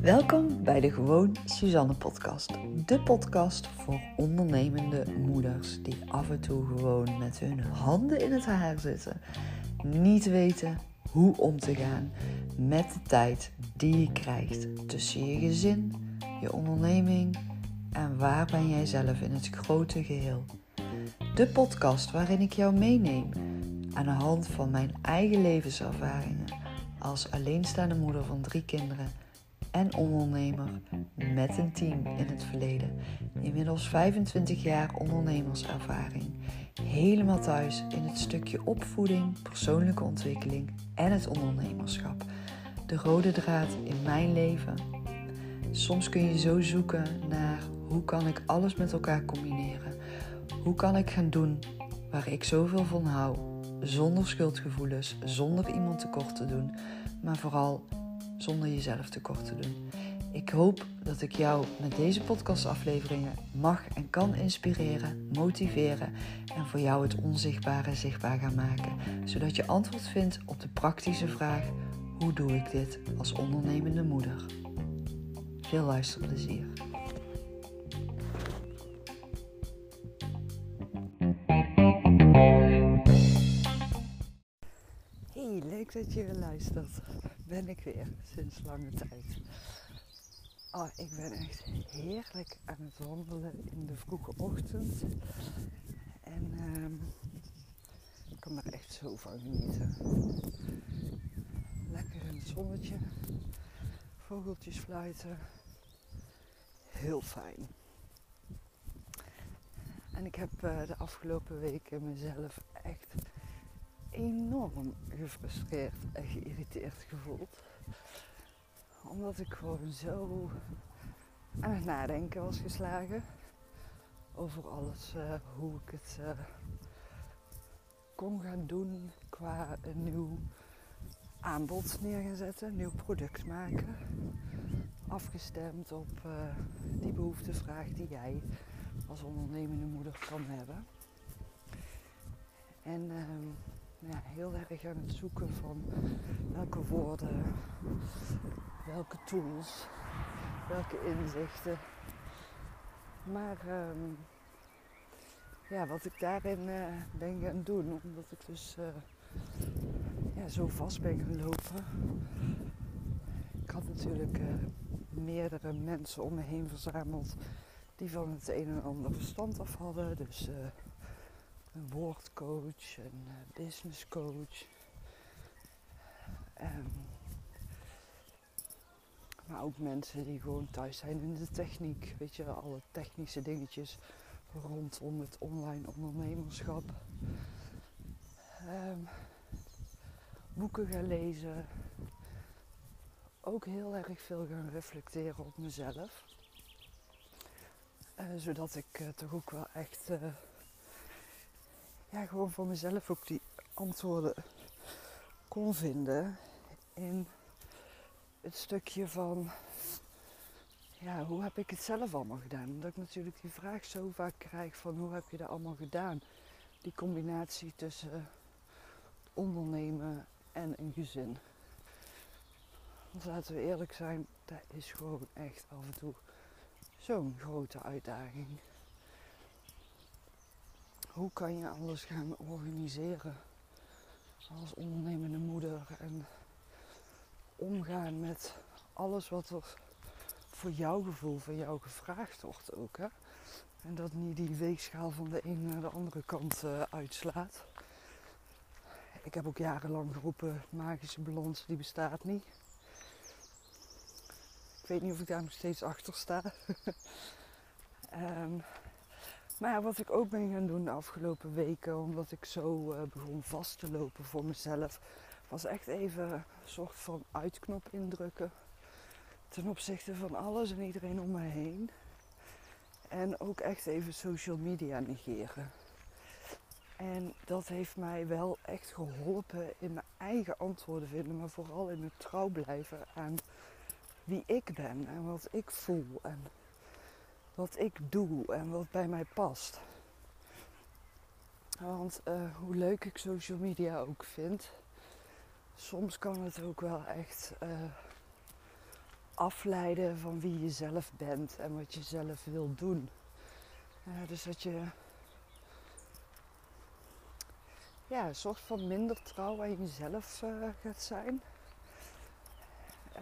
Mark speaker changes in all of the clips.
Speaker 1: Welkom bij de Gewoon Suzanne podcast. De podcast voor ondernemende moeders die af en toe gewoon met hun handen in het haar zitten. Niet weten hoe om te gaan met de tijd die je krijgt tussen je gezin, je onderneming en waar ben jij zelf in het grote geheel. De podcast waarin ik jou meeneem aan de hand van mijn eigen levenservaringen als alleenstaande moeder van drie kinderen en ondernemer met een team in het verleden. Inmiddels 25 jaar ondernemerservaring. Helemaal thuis in het stukje opvoeding, persoonlijke ontwikkeling en het ondernemerschap. De rode draad in mijn leven. Soms kun je zo zoeken naar hoe kan ik alles met elkaar combineren? Hoe kan ik gaan doen waar ik zoveel van hou, zonder schuldgevoelens, zonder iemand tekort te doen, maar vooral zonder jezelf tekort te doen. Ik hoop dat ik jou met deze podcastafleveringen mag en kan inspireren, motiveren en voor jou het onzichtbare zichtbaar gaan maken, zodat je antwoord vindt op de praktische vraag: hoe doe ik dit als ondernemende moeder? Veel luisterplezier. Leuk dat je luistert. Ben ik weer sinds lange tijd. Oh, ik ben echt heerlijk aan het wandelen in de vroege ochtend. En ehm, ik kan er echt zo van genieten. Lekker het zonnetje. Vogeltjes fluiten. Heel fijn. En ik heb uh, de afgelopen weken mezelf echt enorm gefrustreerd en geïrriteerd gevoeld. Omdat ik gewoon zo aan het nadenken was geslagen over alles, uh, hoe ik het uh, kon gaan doen qua een nieuw aanbod neer gaan zetten, een nieuw product maken. Afgestemd op uh, die behoeftevraag die jij als ondernemende moeder kan hebben. En ehm, heel erg aan het zoeken van welke woorden, welke tools, welke inzichten. Maar um, ja, wat ik daarin uh, ben gaan doen, omdat ik dus uh, ja, zo vast ben gaan lopen. Ik had natuurlijk uh, meerdere mensen om me heen verzameld die van het een en ander verstand af hadden. Dus een woordcoach, een businesscoach. Um, maar ook mensen die gewoon thuis zijn in de techniek. Weet je, alle technische dingetjes rondom het online ondernemerschap. Um, boeken gaan lezen. Ook heel erg veel gaan reflecteren op mezelf. Uh, zodat ik uh, toch ook wel echt ja, gewoon voor mezelf ook die antwoorden kon vinden in het stukje van ja, hoe heb ik het zelf allemaal gedaan? Omdat ik natuurlijk die vraag zo vaak krijg van hoe heb je dat allemaal gedaan? Die combinatie tussen ondernemen en een gezin. Want laten we eerlijk zijn, dat is gewoon echt af en toe zo'n grote uitdaging hoe kan je alles gaan organiseren als ondernemende moeder en omgaan met alles wat er voor jouw gevoel van jou gevraagd wordt ook. Hè? En dat niet die weegschaal van de een naar de andere kant uh, uitslaat. Ik heb ook jarenlang geroepen, magische balans die bestaat niet. Ik weet niet of ik daar nog steeds achter sta. um, Maar wat ik ook ben gaan doen de afgelopen weken, omdat ik zo uh, begon vast te lopen voor mezelf, was echt even een soort van uitknop indrukken ten opzichte van alles en iedereen om me heen. En ook echt even social media negeren. En dat heeft mij wel echt geholpen in mijn eigen antwoorden vinden, maar vooral in het trouw blijven aan wie ik ben en wat ik voel en wat ik doe en wat bij mij past. Want uh, hoe leuk ik social media ook vind, soms kan het ook wel echt uh, afleiden van wie je zelf bent en wat je zelf wil doen. Dus dat je ja, een soort van minder trouw aan jezelf uh, gaat zijn.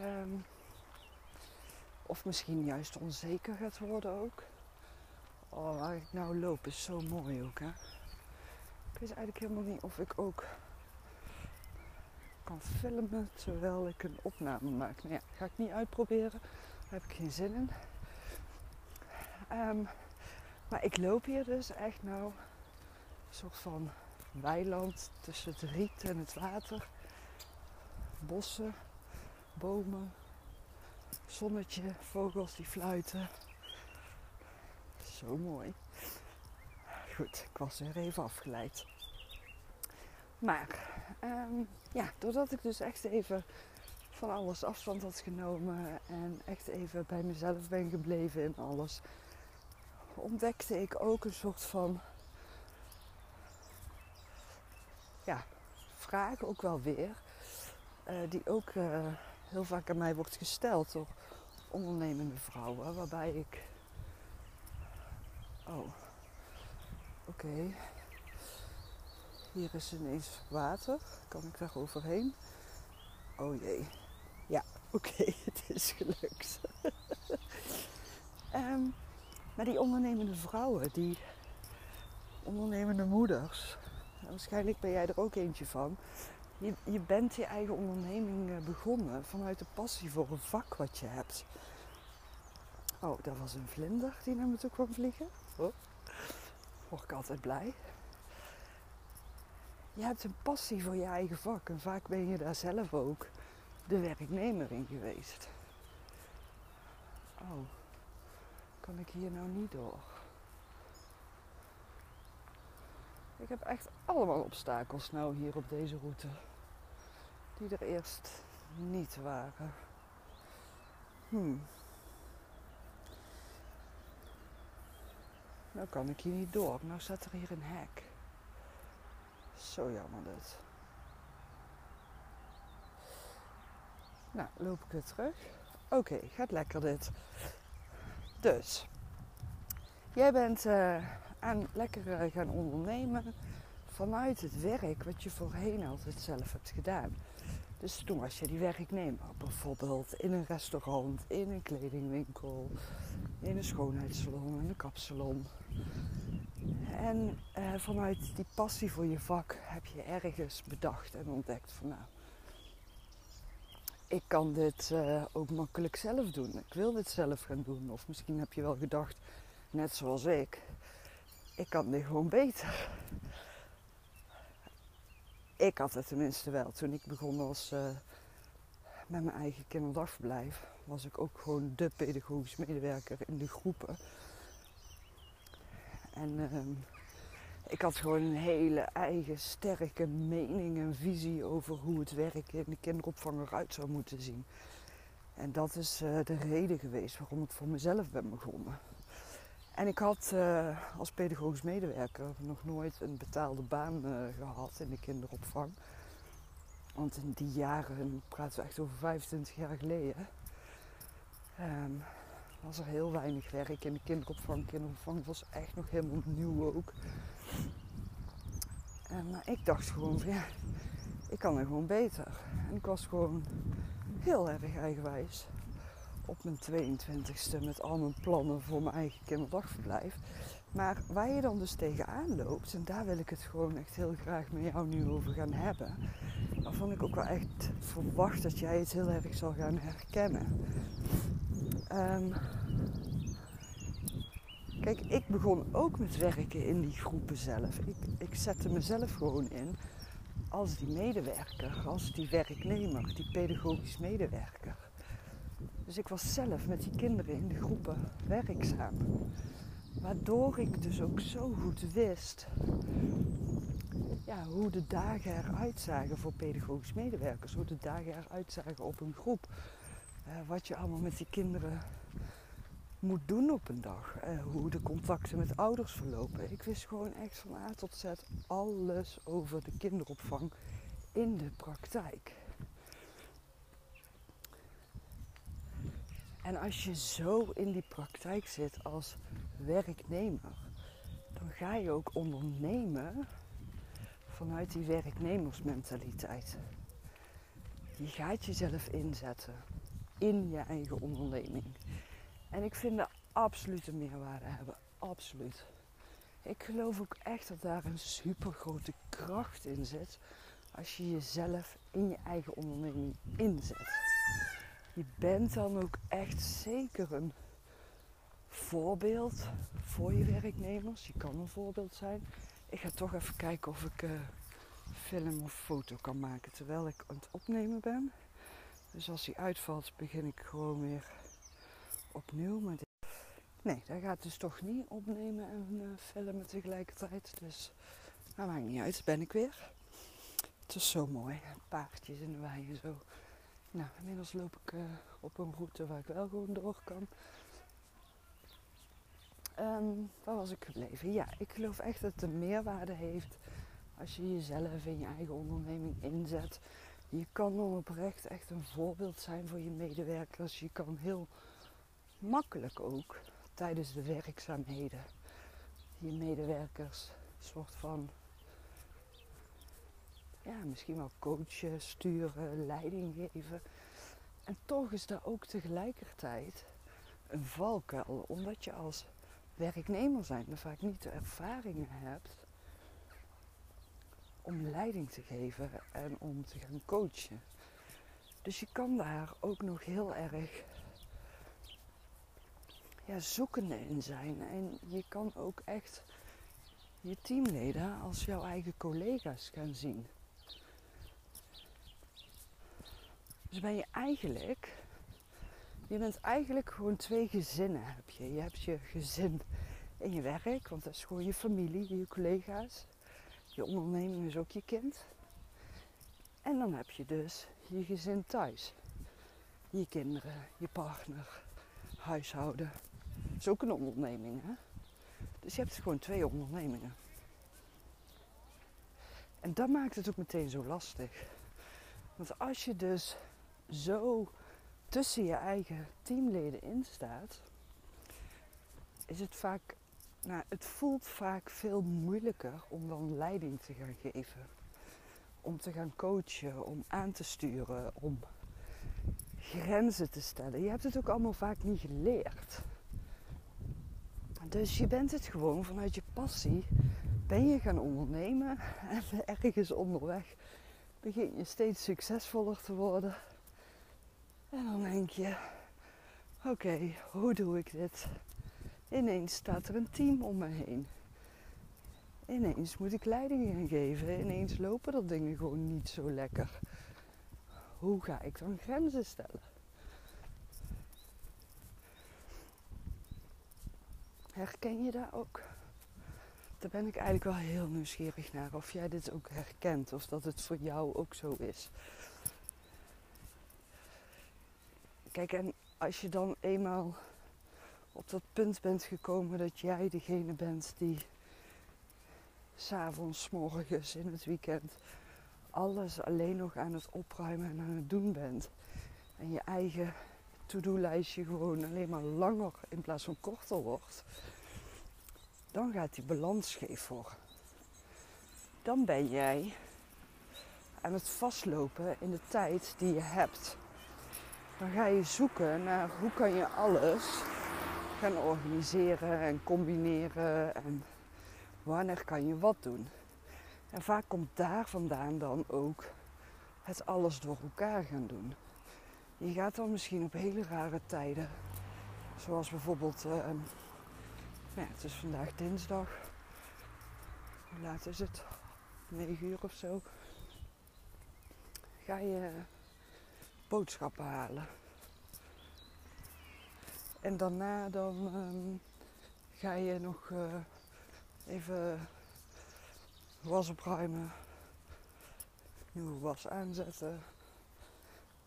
Speaker 1: Um, of misschien juist onzeker gaat worden ook. Oh, waar ik nou loop is zo mooi ook, hè. Ik weet eigenlijk helemaal niet of ik ook kan filmen terwijl ik een opname maak. Nou ja, ga ik niet uitproberen. Daar heb ik geen zin in. Um, maar ik loop hier dus echt nou een soort van weiland tussen het riet en het water. Bossen, bomen, zonnetje, vogels die fluiten. Zo mooi. Goed, ik was weer even afgeleid. Maar um, ja, doordat ik dus echt even van alles afstand had genomen en echt even bij mezelf ben gebleven in alles, ontdekte ik ook een soort van ja, vraag ook wel weer, uh, die ook uh, heel vaak aan mij wordt gesteld door ondernemende vrouwen, waarbij ik. Oh, oké. Hier is ineens water. Kan ik daar overheen? Oh jee. Ja, oké, het is gelukt. um, maar die ondernemende vrouwen, die ondernemende moeders, waarschijnlijk ben jij er ook eentje van. Je, je bent je eigen onderneming eh, begonnen vanuit de passie voor een vak wat je hebt. Oh, dat was een vlinder die naar me toe kwam vliegen. Oh, word ik altijd blij. Je hebt een passie voor je eigen vak en vaak ben je daar zelf ook de werknemer in geweest. Oh, kan ik hier nou niet door? Ik heb echt allemaal obstakels nou hier op deze route. Die er eerst niet waren. Hmm. Nou kan ik hier niet door. Nou staat er hier een hek. Zo jammer dit. Nou, loop ik weer terug. Oké, gaat lekker dit. Dus, jij bent uh, aan lekker uh, gaan ondernemen vanuit het werk wat je voorheen altijd zelf hebt gedaan. Dus toen was je die werknemer, bijvoorbeeld in een restaurant, in een kledingwinkel, in een schoonheidssalon, in een kapsalon. En uh, vanuit die passie voor je vak heb je ergens bedacht en ontdekt van nou, ik kan dit uh, ook makkelijk zelf doen. Ik wil dit zelf gaan doen. Of misschien heb je wel gedacht, net zoals ik, ik kan dit gewoon beter. Ik had het tenminste wel. Toen ik begon was uh, met mijn eigen kinderdagverblijf, was ik ook gewoon de pedagogisch medewerker in de groepen. En uh, ik had gewoon een hele eigen sterke mening en visie over hoe het werk in de kinderopvang eruit zou moeten zien. En dat is uh, de reden geweest waarom ik voor mezelf ben begonnen. En ik had uh, als pedagogisch medewerker nog nooit een betaalde baan uh, gehad in de kinderopvang. Want in die jaren, praten we echt over 25 jaar geleden, um, was er heel weinig werk in de kinderopvang. Kinderopvang was echt nog helemaal nieuw ook. Maar ik dacht gewoon ja, ik kan er gewoon beter. En ik was gewoon heel erg eigenwijs op mijn 22ste met al mijn plannen voor mijn eigen kinderdagverblijf. Maar waar je dan dus tegenaan loopt, en daar wil ik het gewoon echt heel graag met jou nu over gaan hebben. Waarvan ik ook wel echt verwacht dat jij het heel erg zal gaan herkennen. Um, kijk, ik begon ook met werken in die groepen zelf. Ik, ik zette mezelf gewoon in als die medewerker, als die werknemer, die pedagogisch medewerker. Dus ik was zelf met die kinderen in de groepen werkzaam. Waardoor ik dus ook zo goed wist ja, hoe de dagen eruit zagen voor pedagogisch medewerkers. Hoe de dagen eruit zagen op een groep. Uh, wat je allemaal met die kinderen moet doen op een dag. Uh, hoe de contacten met ouders verlopen. Ik wist gewoon echt van A tot Z alles over de kinderopvang in de praktijk. En als je zo in die praktijk zit als werknemer, dan ga je ook ondernemen vanuit die werknemersmentaliteit. Je gaat jezelf inzetten in je eigen onderneming. En ik vind dat absoluut een meerwaarde hebben. Absoluut. Ik geloof ook echt dat daar een super grote kracht in zit als je jezelf in je eigen onderneming inzet. Je bent dan ook echt zeker een voorbeeld voor je werknemers. Je kan een voorbeeld zijn. Ik ga toch even kijken of ik uh, film of foto kan maken terwijl ik aan het opnemen ben. Dus als die uitvalt, begin ik gewoon weer opnieuw. Maar Nee, dat gaat dus toch niet opnemen en uh, filmen tegelijkertijd. Dus dat maakt niet uit, ben ik weer. Het is zo mooi, paardjes in de wei en zo. Nou, inmiddels loop ik uh, op een route waar ik wel gewoon door kan. Um, waar was ik gebleven? Ja, ik geloof echt dat het een meerwaarde heeft als je jezelf in je eigen onderneming inzet. Je kan dan oprecht echt een voorbeeld zijn voor je medewerkers. Je kan heel makkelijk ook tijdens de werkzaamheden je medewerkers soort van ja, misschien wel coachen, sturen, leiding geven. En toch is dat ook tegelijkertijd een valkuil, omdat je als werknemer zijn vaak niet de ervaringen hebt om leiding te geven en om te gaan coachen. Dus je kan daar ook nog heel erg ja, zoekende in zijn. En je kan ook echt je teamleden als jouw eigen collega's gaan zien. Dus ben je eigenlijk, je bent eigenlijk gewoon twee gezinnen heb je. Je hebt je gezin in je werk, want dat is gewoon je familie, je collega's. Je onderneming is ook je kind. En dan heb je dus je gezin thuis. Je kinderen, je partner, huishouden. Dat is ook een onderneming, hè? Dus je hebt gewoon twee ondernemingen. En dat maakt het ook meteen zo lastig. Want als je dus zo tussen je eigen teamleden in staat, is het vaak, nou, het voelt vaak veel moeilijker om dan leiding te gaan geven. Om te gaan coachen, om aan te sturen, om grenzen te stellen. Je hebt het ook allemaal vaak niet geleerd. Dus je bent het gewoon vanuit je passie, ben je gaan ondernemen en ergens onderweg begin je steeds succesvoller te worden. En dan denk je, oké, hoe doe ik dit? Ineens staat er een team om me heen. Ineens moet ik leiding gaan geven. Ineens lopen er dingen gewoon niet zo lekker. Hoe ga ik dan grenzen stellen? Herken je dat ook? Daar ben ik eigenlijk wel heel nieuwsgierig naar. Of jij dit ook herkent. Of dat het voor jou ook zo is. Kijk, en als je dan eenmaal op dat punt bent gekomen dat jij degene bent die s'avonds, morgens, in het weekend alles alleen nog aan het opruimen en aan het doen bent. En je eigen to-do-lijstje gewoon alleen maar langer in plaats van korter wordt. Dan gaat die balans scheef worden. Dan ben jij aan het vastlopen in de tijd die je hebt dan ga je zoeken naar hoe kan je alles gaan organiseren en combineren en wanneer kan je wat doen. En vaak komt daar vandaan dan ook het alles door elkaar gaan doen. Je gaat dan misschien op hele rare tijden, zoals bijvoorbeeld, uh, nou ja, het is vandaag dinsdag, hoe laat is het? 9 uur of zo. Ga je boodschappen halen. En daarna dan um, ga je nog uh, even was opruimen, nieuwe was aanzetten,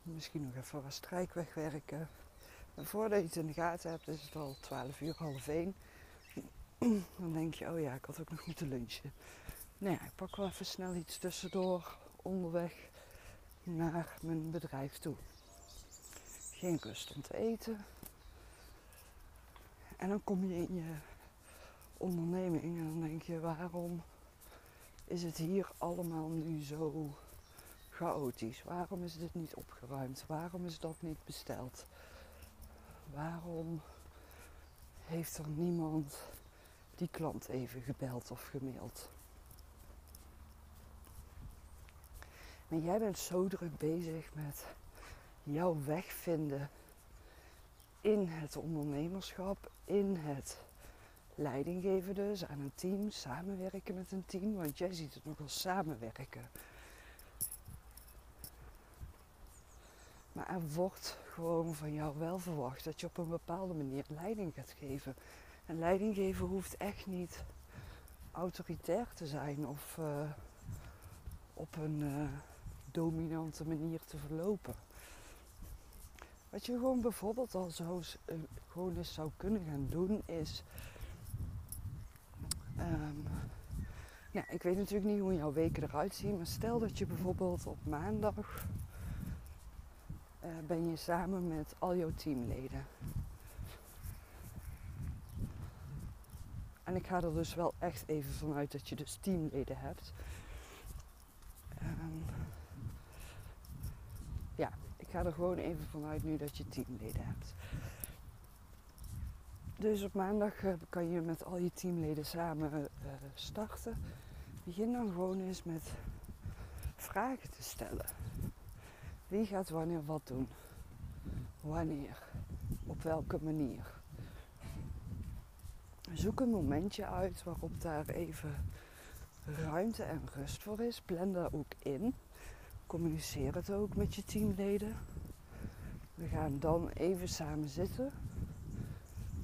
Speaker 1: misschien nog even wat strijk wegwerken. En voordat je het in de gaten hebt, is het al 12 uur, half 1. Dan denk je, oh ja, ik had ook nog moeten lunchen. Nou ja, ik pak wel even snel iets tussendoor onderweg naar mijn bedrijf toe. Geen rust om te eten. En dan kom je in je onderneming en dan denk je, waarom is het hier allemaal nu zo chaotisch? Waarom is dit niet opgeruimd? Waarom is dat niet besteld? Waarom heeft er niemand die klant even gebeld of gemaild? Maar jij bent zo druk bezig met jouw weg vinden in het ondernemerschap, in het leidinggeven dus aan een team, samenwerken met een team, want jij ziet het nog als samenwerken. Maar er wordt gewoon van jou wel verwacht dat je op een bepaalde manier leiding gaat geven. En leiding geven hoeft echt niet autoritair te zijn of uh, op een uh, dominante manier te verlopen. Wat je gewoon bijvoorbeeld al zo uh, gewoon eens zou kunnen gaan doen is. Um, ja, ik weet natuurlijk niet hoe jouw weken eruit zien, maar stel dat je bijvoorbeeld op maandag uh, ben je samen met al jouw teamleden. En ik ga er dus wel echt even vanuit dat je dus teamleden hebt. Ik ga er gewoon even vanuit nu dat je teamleden hebt. Dus op maandag uh, kan je met al je teamleden samen uh, starten. Begin dan gewoon eens met vragen te stellen. Wie gaat wanneer wat doen? Wanneer? Op welke manier? Zoek een momentje uit waarop daar even ruimte en rust voor is. Plan daar ook in. Communiceer het ook met je teamleden. We gaan dan even samen zitten.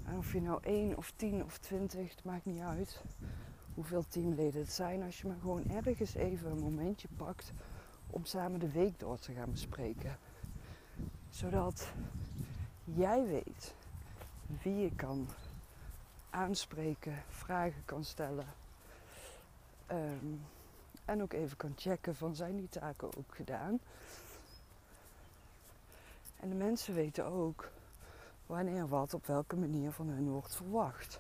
Speaker 1: En of je nou één of tien of twintig, het maakt niet uit hoeveel teamleden het zijn. Als je maar gewoon ergens even een momentje pakt om samen de week door te gaan bespreken. Zodat jij weet wie je kan aanspreken, vragen kan stellen. Um, en ook even kan checken van zijn die taken ook gedaan. En de mensen weten ook wanneer wat op welke manier van hun wordt verwacht.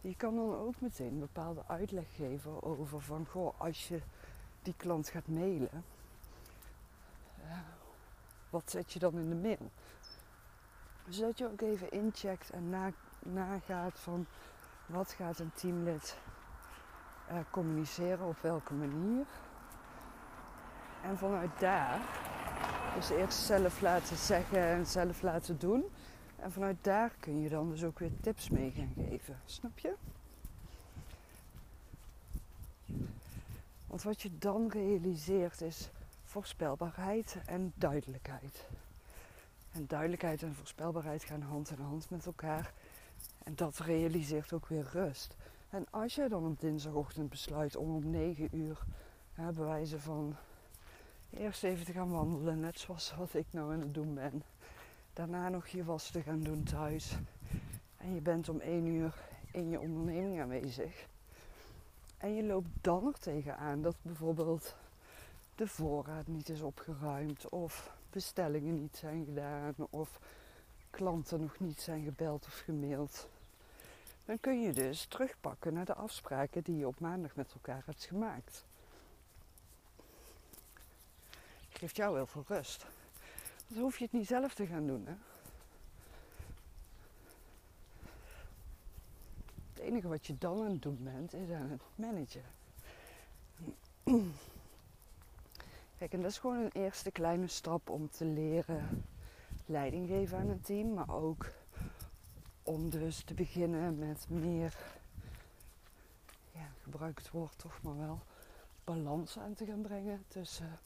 Speaker 1: Je kan dan ook meteen een bepaalde uitleg geven over van goh, als je die klant gaat mailen, wat zet je dan in de mail? Zodat je ook even incheckt en na, nagaat van wat gaat een teamlid uh, communiceren, op welke manier. En vanuit daar, dus eerst zelf laten zeggen en zelf laten doen. En vanuit daar kun je dan dus ook weer tips mee gaan geven. Snap je? Want wat je dan realiseert is voorspelbaarheid en duidelijkheid. En duidelijkheid en voorspelbaarheid gaan hand in hand met elkaar. En dat realiseert ook weer rust. En als jij dan op dinsdagochtend besluit om om 9 uur hè, bewijzen van eerst even te gaan wandelen, net zoals wat ik nou aan het doen ben. Daarna nog je was te gaan doen thuis. En je bent om 1 uur in je onderneming aanwezig. En je loopt dan er tegenaan dat bijvoorbeeld de voorraad niet is opgeruimd of bestellingen niet zijn gedaan of klanten nog niet zijn gebeld of gemaild. Dan kun je dus terugpakken naar de afspraken die je op maandag met elkaar hebt gemaakt. Geeft jou heel veel rust. Dan hoef je het niet zelf te gaan doen. Hè? Het enige wat je dan aan het doen bent, is aan het managen. Kijk, en dat is gewoon een eerste kleine stap om te leren leiding geven aan een team, maar ook om dus te beginnen met meer, ja, gebruik het woord toch maar wel, balans aan te gaan brengen tussen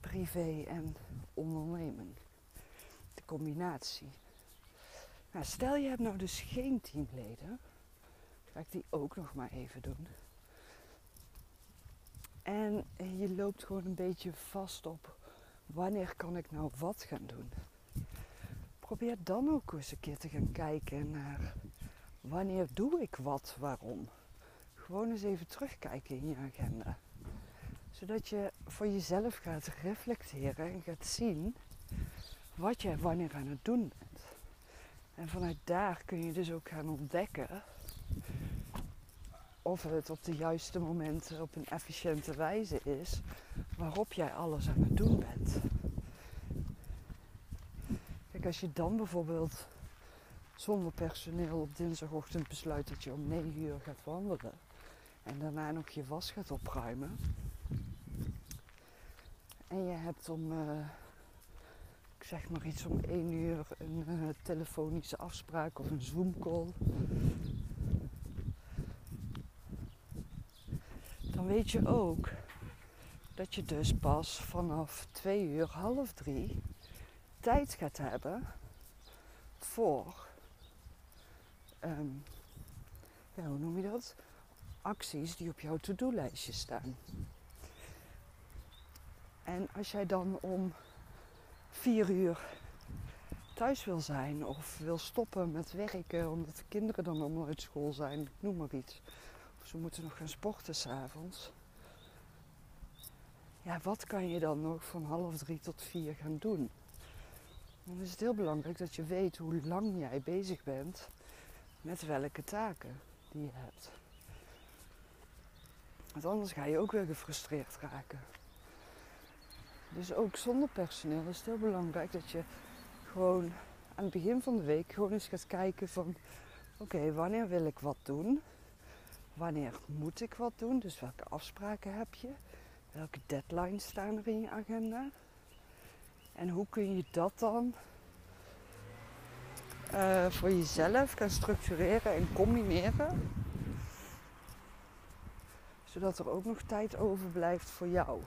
Speaker 1: privé en onderneming. De combinatie. Nou, stel je hebt nou dus geen teamleden, ga ik die ook nog maar even doen. En je loopt gewoon een beetje vast op wanneer kan ik nou wat gaan doen. Probeer dan ook eens een keer te gaan kijken naar wanneer doe ik wat, waarom. Gewoon eens even terugkijken in je agenda. Zodat je voor jezelf gaat reflecteren en gaat zien wat je wanneer aan het doen bent. En vanuit daar kun je dus ook gaan ontdekken of het op de juiste momenten op een efficiënte wijze is waarop jij alles aan het doen bent. Als je dan bijvoorbeeld zonder personeel op dinsdagochtend besluit dat je om 9 uur gaat wandelen en daarna nog je was gaat opruimen. En je hebt om, uh, ik zeg maar iets om 1 uur een uh, telefonische afspraak of een Zoom call. Dan weet je ook dat je dus pas vanaf 2 uur, half 3 tijd gaat hebben voor, um, ja, hoe noem je dat? Acties die op jouw to-do-lijstje staan. En als jij dan om 4 uur thuis wil zijn of wil stoppen met werken omdat de kinderen dan allemaal uit school zijn, noem maar iets. Of ze moeten nog gaan sporten s'avonds. Ja, wat kan je dan nog van half drie tot vier gaan doen? Dan is het heel belangrijk dat je weet hoe lang jij bezig bent met welke taken die je hebt. Want anders ga je ook weer gefrustreerd raken. Dus ook zonder personeel is het heel belangrijk dat je gewoon aan het begin van de week gewoon eens gaat kijken van oké, wanneer wil ik wat doen? Wanneer moet ik wat doen? Dus welke afspraken heb je? Welke deadlines staan er in je agenda? En hoe kun je dat dan uh, voor jezelf gaan structureren en combineren? Zodat er ook nog tijd overblijft voor jou.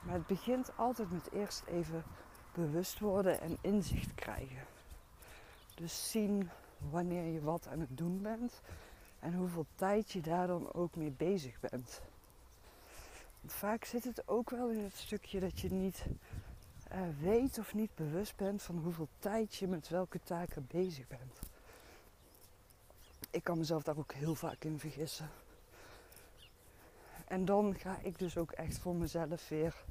Speaker 1: Maar het begint altijd met eerst even bewust worden en inzicht krijgen. Dus zien wanneer je wat aan het doen bent en hoeveel tijd je daar dan ook mee bezig bent. Want vaak zit het ook wel in het stukje dat je niet uh, weet of niet bewust bent van hoeveel tijd je met welke taken bezig bent. Ik kan mezelf daar ook heel vaak in vergissen. En dan ga ik dus ook echt voor mezelf weer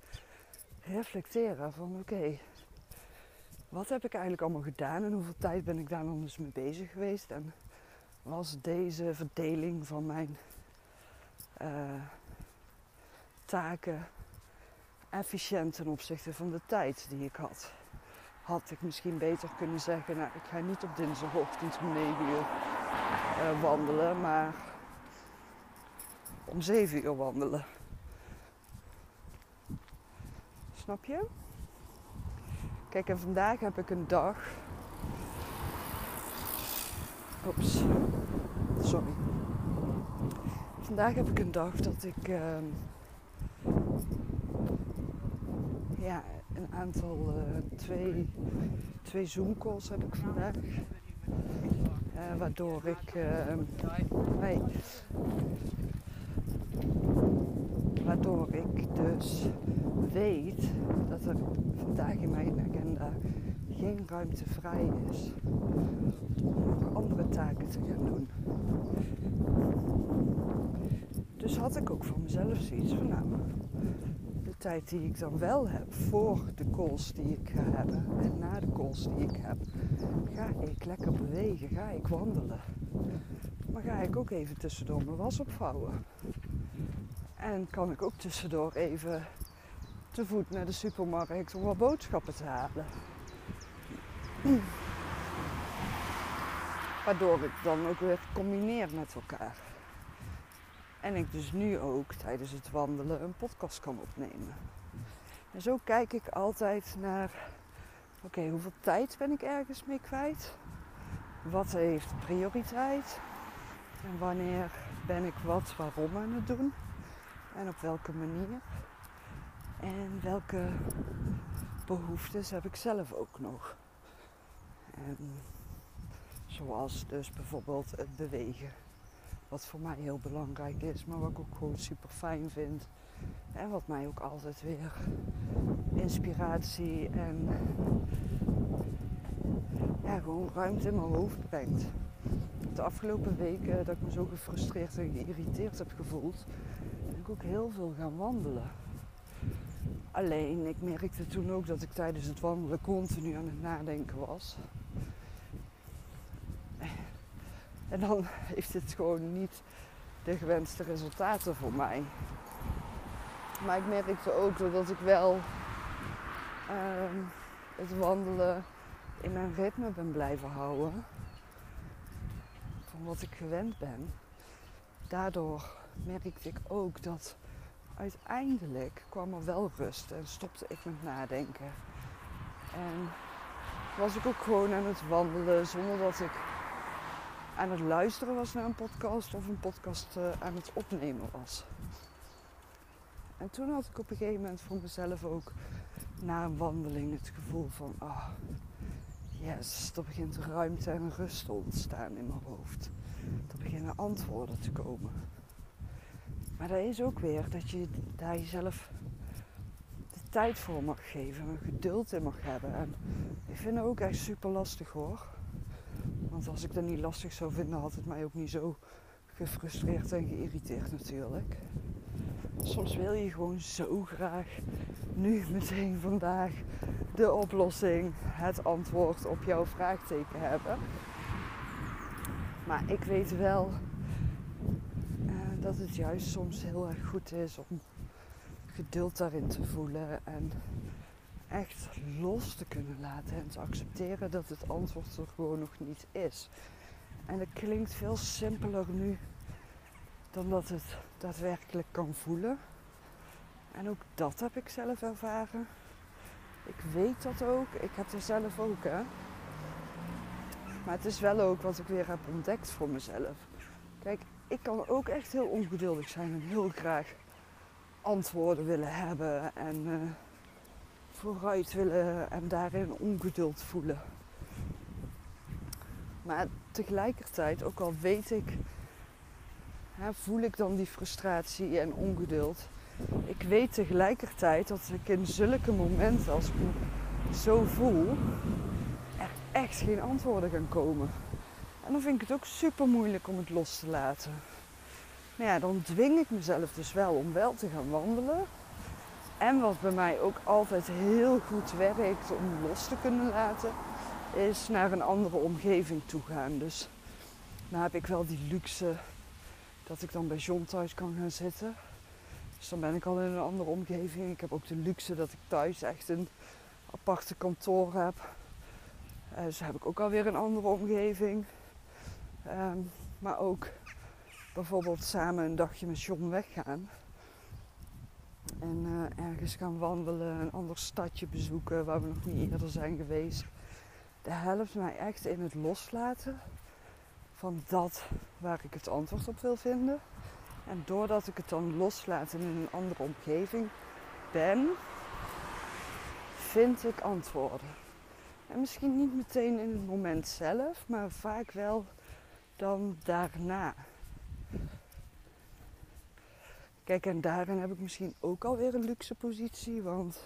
Speaker 1: reflecteren van oké, wat heb ik eigenlijk allemaal gedaan en hoeveel tijd ben ik daar dan dus mee bezig geweest en was deze verdeling van mijn uh, taken efficiënt ten opzichte van de tijd die ik had. Had ik misschien beter kunnen zeggen, nou ik ga niet op dinsdagochtend om 9 uur uh, wandelen, maar om 7 uur wandelen. Snap je? Kijk, en vandaag heb ik een dag. Oeps. Sorry. Vandaag heb ik een dag dat ik. Uh, ja, een aantal. Uh, twee, twee Zoom-calls heb ik vandaag. Uh, waardoor ik. nee, waardoor ik dus weet dat er vandaag in mijn agenda geen ruimte vrij is om andere taken te gaan doen. Dus had ik ook voor mezelf zoiets van nou, tijd die ik dan wel heb voor de calls die ik ga hebben en na de calls die ik heb, ga ik lekker bewegen, ga ik wandelen. Maar ga ik ook even tussendoor mijn was opvouwen. En kan ik ook tussendoor even te voet naar de supermarkt om wat boodschappen te halen. Waardoor ik dan ook weer combineer met elkaar. En ik dus nu ook tijdens het wandelen een podcast kan opnemen. En zo kijk ik altijd naar, oké, hoeveel tijd ben ik ergens mee kwijt? Wat heeft prioriteit? En wanneer ben ik wat waarom aan het doen? En op welke manier? En welke behoeftes heb ik zelf ook nog? En zoals dus bijvoorbeeld het bewegen. Wat voor mij heel belangrijk is, maar wat ik ook gewoon super fijn vind. En wat mij ook altijd weer inspiratie en ja, gewoon ruimte in mijn hoofd brengt. De afgelopen weken dat ik me zo gefrustreerd en geïrriteerd heb gevoeld, ben ik ook heel veel gaan wandelen. Alleen, ik merkte toen ook dat ik tijdens het wandelen continu aan het nadenken was. En dan heeft het gewoon niet de gewenste resultaten voor mij. Maar ik merkte ook doordat ik wel ehm, het wandelen in mijn ritme ben blijven houden. Van wat ik gewend ben. Daardoor merkte ik ook dat uiteindelijk kwam er wel rust en stopte ik met nadenken. En was ik ook gewoon aan het wandelen zonder dat ik aan het luisteren was naar een podcast of een podcast uh, aan het opnemen was. En toen had ik op een gegeven moment voor mezelf ook na een wandeling het gevoel van, oh, yes, er begint ruimte en rust te ontstaan in mijn hoofd. Er beginnen antwoorden te komen. Maar dat is ook weer dat je daar jezelf de tijd voor mag geven en geduld in mag hebben. En ik vind het ook echt super lastig hoor. Want als ik dat niet lastig zou vinden, had het mij ook niet zo gefrustreerd en geïrriteerd natuurlijk. Soms wil je gewoon zo graag nu meteen vandaag de oplossing, het antwoord op jouw vraagteken hebben. Maar ik weet wel uh, dat het juist soms heel erg goed is om geduld daarin te voelen en echt los te kunnen laten en te accepteren dat het antwoord er gewoon nog niet is. En dat klinkt veel simpeler nu dan dat het daadwerkelijk kan voelen. En ook dat heb ik zelf ervaren. Ik weet dat ook. Ik heb er zelf ook, hè. Maar het is wel ook wat ik weer heb ontdekt voor mezelf. Kijk, ik kan ook echt heel ongeduldig zijn en heel graag antwoorden willen hebben en uh, vooruit willen en daarin ongeduld voelen. Maar tegelijkertijd, ook al weet ik, hè, voel ik dan die frustratie en ongeduld. Ik weet tegelijkertijd dat ik in zulke momenten, als ik me zo voel, er echt geen antwoorden gaan komen. En dan vind ik het ook super moeilijk om het los te laten. Maar ja, dan dwing ik mezelf dus wel om wel te gaan wandelen. En wat bij mij ook altijd heel goed werkt om los te kunnen laten, is naar een andere omgeving toe gaan. Dus dan heb ik wel die luxe dat ik dan bij John thuis kan gaan zitten. Dus dan ben ik al in een andere omgeving. Ik heb ook de luxe dat ik thuis echt een aparte kantoor heb. Uh, dus heb ik ook alweer een andere omgeving. Ehm, maar ook bijvoorbeeld samen een dagje met John weggaan. En uh, ergens gaan wandelen, een ander stadje bezoeken waar we nog niet eerder zijn geweest. Dat helpt mij echt in het loslaten van dat waar ik het antwoord op wil vinden. En doordat ik het dan loslaat en in een andere omgeving ben, vind ik antwoorden. En misschien niet meteen in het moment zelf, maar vaak wel dan daarna. Kijk, en daarin heb ik misschien ook alweer een luxe positie, want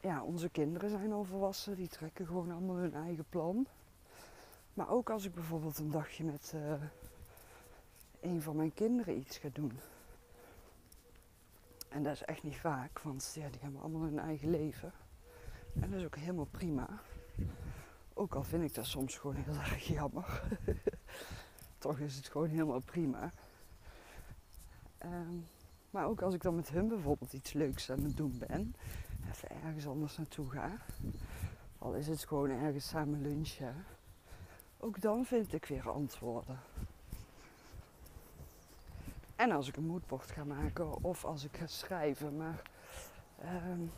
Speaker 1: ja, onze kinderen zijn al volwassen, die trekken gewoon allemaal hun eigen plan. Maar ook als ik bijvoorbeeld een dagje met uh, een van mijn kinderen iets ga doen. En dat is echt niet vaak, want ja, die hebben allemaal hun eigen leven. En dat is ook helemaal prima. Ook al vind ik dat soms gewoon heel erg jammer. Toch is het gewoon helemaal prima. Ehm, maar ook als ik dan met hun bijvoorbeeld iets leuks aan het doen ben, even ergens anders naartoe ga, al is het gewoon ergens samen lunchen, ook dan vind ik weer antwoorden. En als ik een moodboard ga maken of als ik ga schrijven, maar um,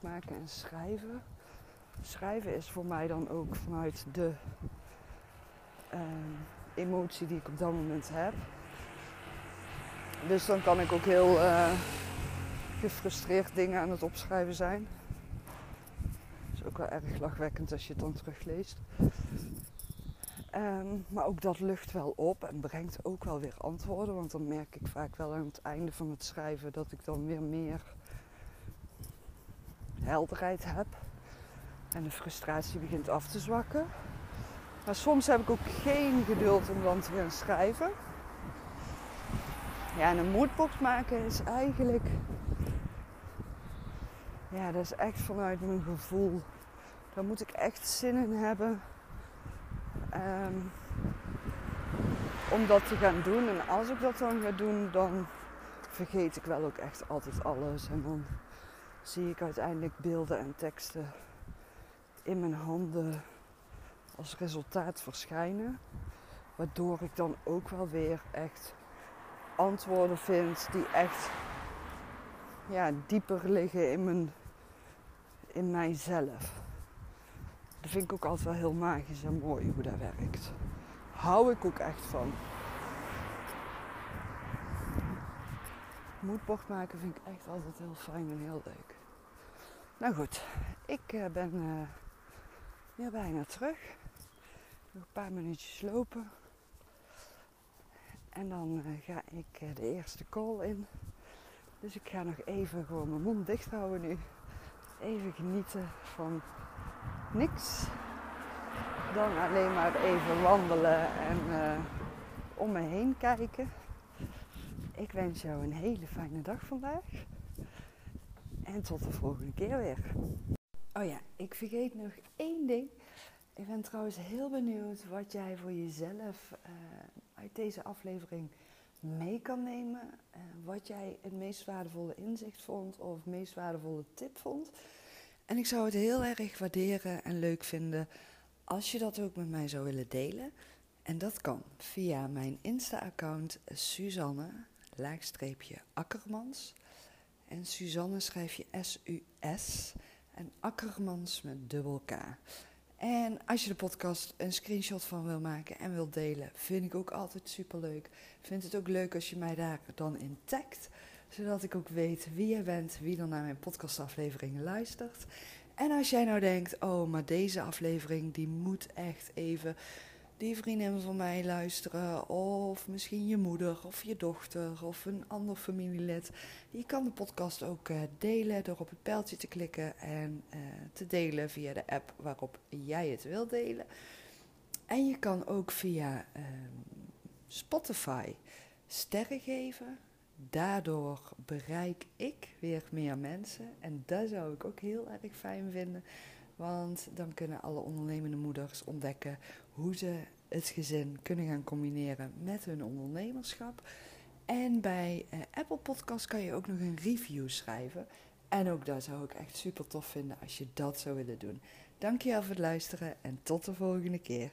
Speaker 1: maken en schrijven. Schrijven is voor mij dan ook vanuit de ehm, emotie die ik op dat moment heb. Dus dan kan ik ook heel uh, gefrustreerd dingen aan het opschrijven zijn. Dat is ook wel erg lachwekkend als je het dan terugleest. Ehm, maar ook dat lucht wel op en brengt ook wel weer antwoorden. Want dan merk ik vaak wel aan het einde van het schrijven dat ik dan weer meer helderheid heb. En de frustratie begint af te zwakken. Maar soms heb ik ook geen geduld om dan te gaan schrijven. Ja, en een moodbox maken is eigenlijk... Ja, dat is echt vanuit mijn gevoel. Daar moet ik echt zin in hebben. Um, om dat te gaan doen. En als ik dat dan ga doen, dan vergeet ik wel ook echt altijd alles. En dan zie ik uiteindelijk beelden en teksten in mijn handen als resultaat verschijnen. Waardoor ik dan ook wel weer echt antwoorden vind die echt ja, dieper liggen in, mijn, in mijzelf. Dat vind ik ook altijd wel heel magisch en mooi hoe dat werkt. Hou ik ook echt van. Moedbord maken vind ik echt altijd heel fijn en heel leuk. Nou goed, ik uh, ben uh, weer bijna terug. Nog een paar minuutjes lopen. En dan uh, ga ik de eerste call in. Dus ik ga nog even gewoon mijn mond dicht houden nu. Even genieten van niks. Dan alleen maar even wandelen en om me heen kijken. Ik wens jou een hele fijne dag vandaag. En tot de volgende keer weer. Oh ja, ik vergeet nog één ding. Ik ben trouwens heel benieuwd wat jij voor jezelf uh, uit deze aflevering mee kan nemen. Uh, wat jij het meest waardevolle inzicht vond of het meest waardevolle tip vond. En ik zou het heel erg waarderen en leuk vinden als je dat ook met mij zou willen delen. En dat kan via mijn Insta-account Suzanne, laagstreepje Akkermans. En Suzanne schrijf je S-U-S en Akkermans met dubbel K. En als je de podcast een screenshot van wil maken en wil delen, vind ik ook altijd super leuk. Vind het ook leuk als je mij daar dan in tagt, zodat ik ook weet wie je bent, wie dan naar mijn podcastafleveringen luistert. En als jij nou denkt, oh, maar deze aflevering die moet echt even die vriendin van mij luisteren, of misschien je moeder of je dochter of een ander familielid. Je kan de podcast ook uh, delen door op het pijltje te klikken en uh, te delen via de app waarop jij het wilt delen. En je kan ook via uh, Spotify sterren geven. Daardoor bereik ik weer meer mensen. En dat zou ik ook heel erg fijn vinden. Want dan kunnen alle ondernemende moeders ontdekken hoe ze het gezin kunnen gaan combineren met hun ondernemerschap. En bij uh, Apple Podcast kan je ook nog een review schrijven. En ook dat zou ik echt super tof vinden als je dat zou willen doen. Dankjewel voor het luisteren en tot de volgende keer.